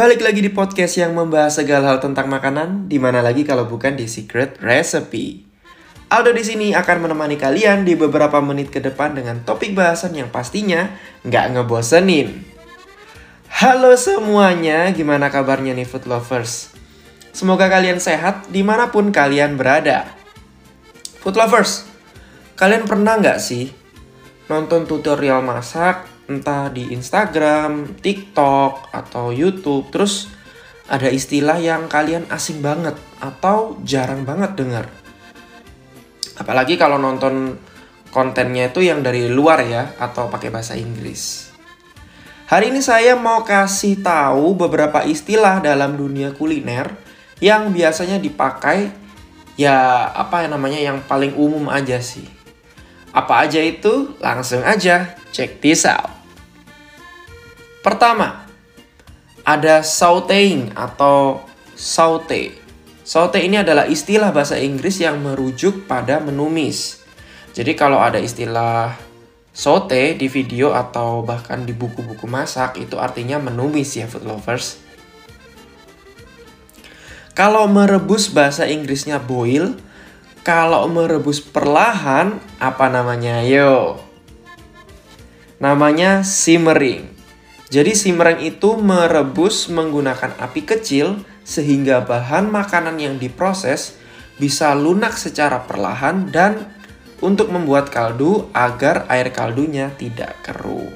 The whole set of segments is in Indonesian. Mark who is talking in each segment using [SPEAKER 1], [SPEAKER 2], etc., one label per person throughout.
[SPEAKER 1] Balik lagi di podcast yang membahas segala hal tentang makanan, di mana lagi kalau bukan di Secret Recipe. Aldo di sini akan menemani kalian di beberapa menit ke depan dengan topik bahasan yang pastinya nggak ngebosenin. Halo semuanya, gimana kabarnya nih food lovers? Semoga kalian sehat di mana pun kalian berada. Food lovers, kalian pernah nggak sih nonton tutorial masak entah di Instagram, TikTok, atau YouTube. Terus ada istilah yang kalian asing banget atau jarang banget dengar. Apalagi kalau nonton kontennya itu yang dari luar ya atau pakai bahasa Inggris. Hari ini saya mau kasih tahu beberapa istilah dalam dunia kuliner yang biasanya dipakai ya apa yang namanya yang paling umum aja sih. Apa aja itu? Langsung aja check this out. Pertama, ada sauteing atau saute. Saute ini adalah istilah bahasa Inggris yang merujuk pada menumis. Jadi kalau ada istilah saute di video atau bahkan di buku-buku masak itu artinya menumis ya food lovers. Kalau merebus bahasa Inggrisnya boil, kalau merebus perlahan apa namanya? Yo. Namanya simmering. Jadi simmering itu merebus menggunakan api kecil sehingga bahan makanan yang diproses bisa lunak secara perlahan dan untuk membuat kaldu agar air kaldunya tidak keruh.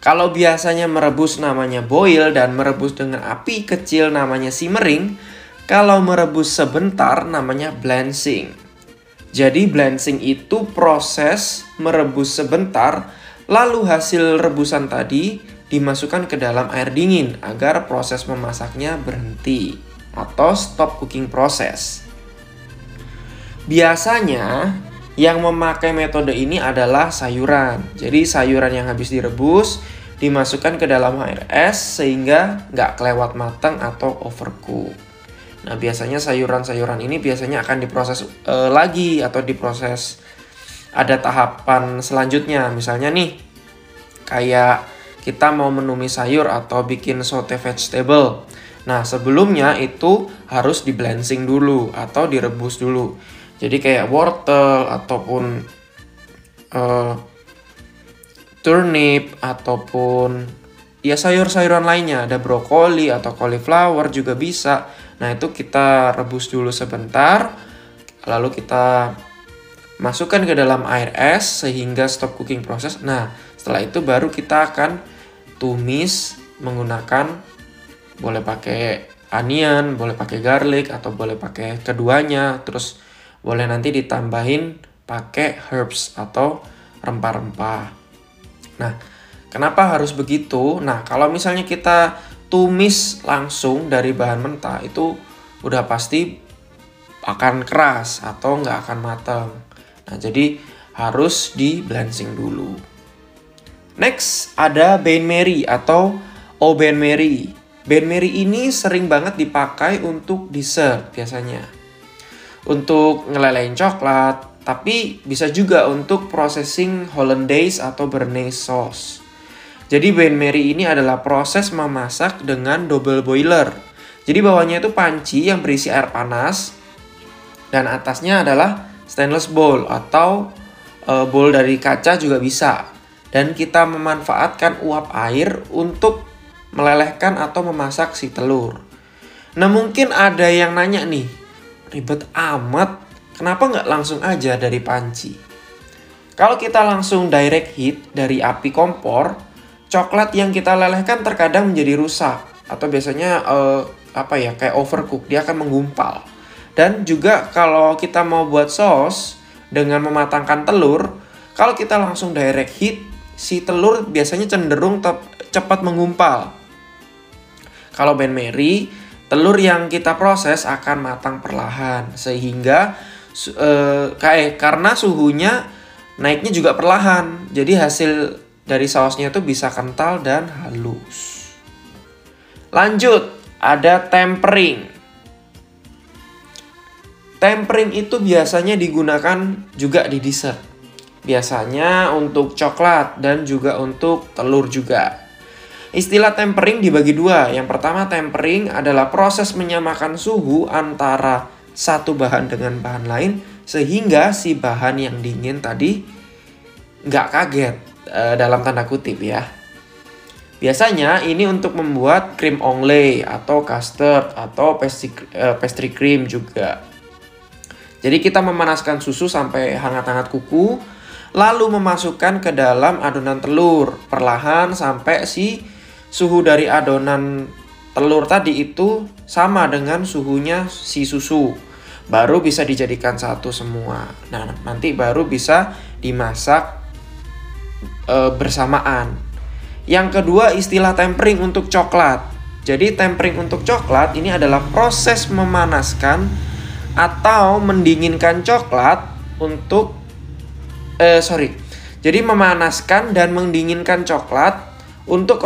[SPEAKER 1] Kalau biasanya merebus namanya boil dan merebus dengan api kecil namanya simmering, kalau merebus sebentar namanya blanching. Jadi blanching itu proses merebus sebentar Lalu hasil rebusan tadi dimasukkan ke dalam air dingin agar proses memasaknya berhenti atau stop cooking proses. Biasanya yang memakai metode ini adalah sayuran. Jadi sayuran yang habis direbus dimasukkan ke dalam air es sehingga nggak kelewat matang atau overcook. Nah biasanya sayuran-sayuran ini biasanya akan diproses e, lagi atau diproses ada tahapan selanjutnya. Misalnya nih, kayak kita mau menumis sayur atau bikin saute vegetable. Nah, sebelumnya itu harus di blanching dulu atau direbus dulu. Jadi kayak wortel ataupun uh, turnip ataupun ya sayur-sayuran lainnya, ada brokoli atau cauliflower juga bisa. Nah, itu kita rebus dulu sebentar lalu kita masukkan ke dalam air es sehingga stop cooking proses. Nah, setelah itu baru kita akan tumis menggunakan boleh pakai onion, boleh pakai garlic atau boleh pakai keduanya. Terus boleh nanti ditambahin pakai herbs atau rempah-rempah. Nah, kenapa harus begitu? Nah, kalau misalnya kita tumis langsung dari bahan mentah itu udah pasti akan keras atau nggak akan matang. Nah, jadi harus di blanching dulu. Next, ada Ben Mary atau O Ben Mary. Ben Mary ini sering banget dipakai untuk dessert biasanya. Untuk ngelelein coklat, tapi bisa juga untuk processing hollandaise atau bernaise sauce. Jadi Ben Mary ini adalah proses memasak dengan double boiler. Jadi bawahnya itu panci yang berisi air panas dan atasnya adalah stainless bowl atau e, bowl dari kaca juga bisa. Dan kita memanfaatkan uap air untuk melelehkan atau memasak si telur. Nah mungkin ada yang nanya nih, ribet amat, kenapa nggak langsung aja dari panci? Kalau kita langsung direct heat dari api kompor, coklat yang kita lelehkan terkadang menjadi rusak atau biasanya uh, apa ya kayak overcook, dia akan menggumpal. Dan juga kalau kita mau buat sauce dengan mematangkan telur, kalau kita langsung direct heat, si telur biasanya cenderung cepat menggumpal. Kalau Ben Mary, telur yang kita proses akan matang perlahan sehingga uh, kayak karena suhunya naiknya juga perlahan. Jadi hasil dari sausnya itu bisa kental dan halus. Lanjut, ada tempering. Tempering itu biasanya digunakan juga di dessert. Biasanya untuk coklat dan juga untuk telur juga. Istilah tempering dibagi dua. Yang pertama tempering adalah proses menyamakan suhu antara satu bahan dengan bahan lain sehingga si bahan yang dingin tadi nggak kaget e, dalam tanda kutip ya. Biasanya ini untuk membuat krim ongle atau custard atau pastry, e, pastry cream juga. Jadi kita memanaskan susu sampai hangat-hangat kuku, lalu memasukkan ke dalam adonan telur perlahan sampai si suhu dari adonan telur tadi itu sama dengan suhunya si susu. Baru bisa dijadikan satu semua. Nah, nanti baru bisa dimasak e, bersamaan. Yang kedua istilah tempering untuk coklat. Jadi tempering untuk coklat ini adalah proses memanaskan atau mendinginkan coklat untuk eh sorry. Jadi memanaskan dan mendinginkan coklat untuk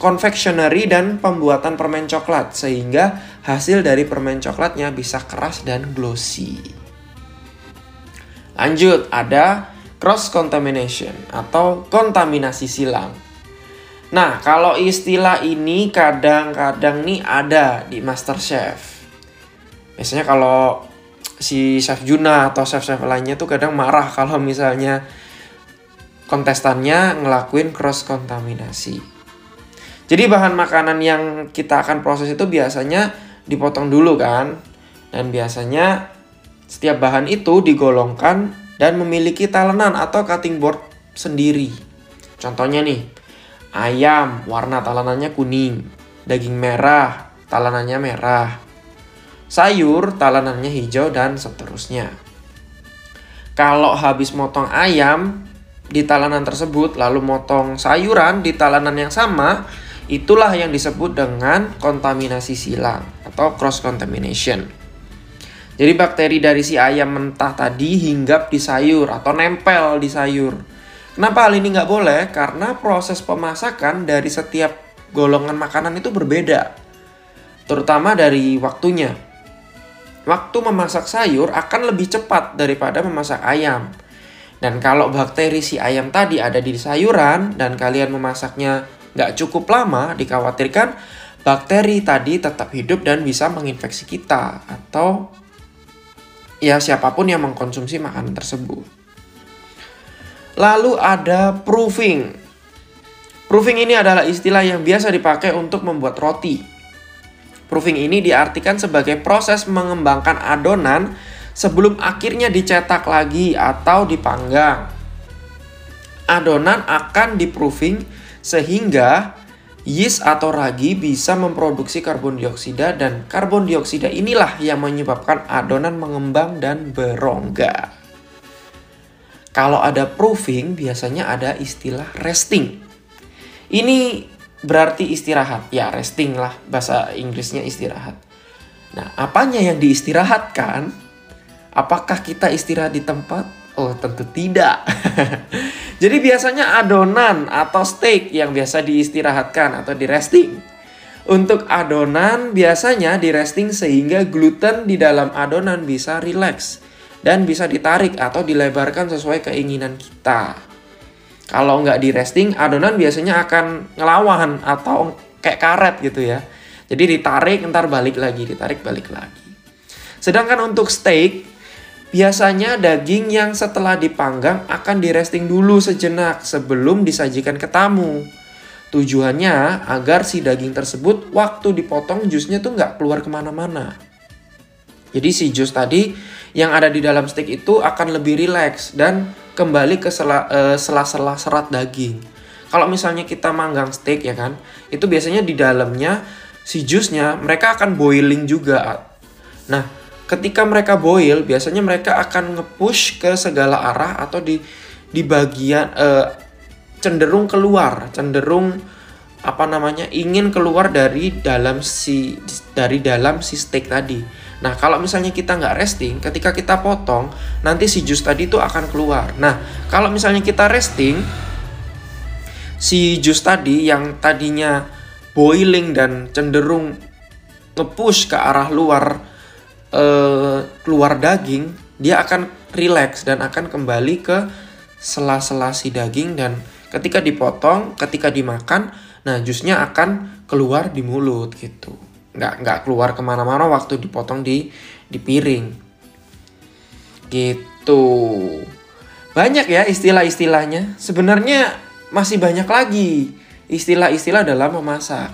[SPEAKER 1] confectionery dan pembuatan permen coklat sehingga hasil dari permen coklatnya bisa keras dan glossy. Lanjut, ada cross contamination atau kontaminasi silang. Nah, kalau istilah ini kadang-kadang nih ada di Master Chef. Biasanya kalau si chef Juna atau chef-chef lainnya tuh kadang marah kalau misalnya kontestannya ngelakuin cross kontaminasi. Jadi bahan makanan yang kita akan proses itu biasanya dipotong dulu kan. Dan biasanya setiap bahan itu digolongkan dan memiliki talenan atau cutting board sendiri. Contohnya nih, ayam warna talenannya kuning, daging merah talenannya merah, sayur talenannya hijau dan seterusnya. Kalau habis motong ayam di talenan tersebut lalu motong sayuran di talenan yang sama, Itulah yang disebut dengan kontaminasi silang atau cross contamination. Jadi bakteri dari si ayam mentah tadi hinggap di sayur atau nempel di sayur. Kenapa hal ini nggak boleh? Karena proses pemasakan dari setiap golongan makanan itu berbeda. Terutama dari waktunya. Waktu memasak sayur akan lebih cepat daripada memasak ayam. Dan kalau bakteri si ayam tadi ada di sayuran dan kalian memasaknya nggak cukup lama, dikhawatirkan bakteri tadi tetap hidup dan bisa menginfeksi kita atau ya siapa pun yang mengkonsumsi makanan tersebut. Lalu ada proofing. Proofing ini adalah istilah yang biasa dipakai untuk membuat roti. Proofing ini diartikan sebagai proses mengembangkan adonan sebelum akhirnya dicetak lagi atau dipanggang. Adonan akan diproofing sehingga yeast atau ragi bisa memproduksi karbon dioksida dan karbon dioksida inilah yang menyebabkan adonan mengembang dan berongga. Kalau ada proofing biasanya ada istilah resting. Ini berarti istirahat. Ya, resting lah bahasa Inggrisnya istirahat. Nah, apanya yang diistirahatkan? Apakah kita istirahat di tempat Oh, tentu tidak. Jadi biasanya adonan atau steak yang biasa diistirahatkan atau di resting. Untuk adonan biasanya di resting sehingga gluten di dalam adonan bisa rileks dan bisa ditarik atau dilebarkan sesuai keinginan kita. Kalau nggak di resting, adonan biasanya akan ngelawan atau kayak karet gitu ya. Jadi ditarik, ntar balik lagi, ditarik balik lagi. Sedangkan untuk steak, Biasanya daging yang setelah dipanggang akan diresting dulu sejenak sebelum disajikan ke tamu. Tujuannya agar si daging tersebut waktu dipotong jusnya tuh nggak keluar ke mana-mana. Jadi si jus tadi yang ada di dalam steak itu akan lebih rileks dan kembali ke eh, sela-sela serat daging. Kalau misalnya kita manggang steak ya kan, itu biasanya di dalamnya si jusnya mereka akan boiling juga. Nah, ketika mereka boil biasanya mereka akan nge-push ke segala arah atau di di bagian uh, cenderung keluar, cenderung apa namanya ingin keluar dari dalam si dari dalam si steak tadi. Nah kalau misalnya kita nggak resting, ketika kita potong nanti si jus tadi itu akan keluar. Nah kalau misalnya kita resting, si jus tadi yang tadinya boiling dan cenderung nge-push ke arah luar uh, keluar daging, dia akan relax dan akan kembali ke sela-sela si daging dan ketika dipotong, ketika dimakan, Nah, jusnya akan keluar di mulut gitu. Nggak, nggak keluar ke mana-mana waktu dipotong di, di piring. Gitu. Banyak ya istilah-istilahnya. Sebenarnya masih banyak lagi istilah-istilah dalam memasak.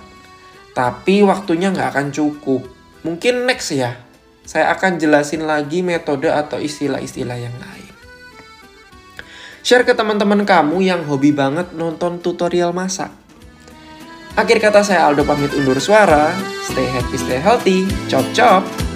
[SPEAKER 1] Tapi waktunya nggak akan cukup. Mungkin next ya, saya akan jelasin lagi metode atau istilah-istilah yang lain. Share ke teman-teman kamu yang hobi banget nonton tutorial masak. Akhir kata saya Aldo pamit undur suara. Stay happy, stay healthy. Chop chop.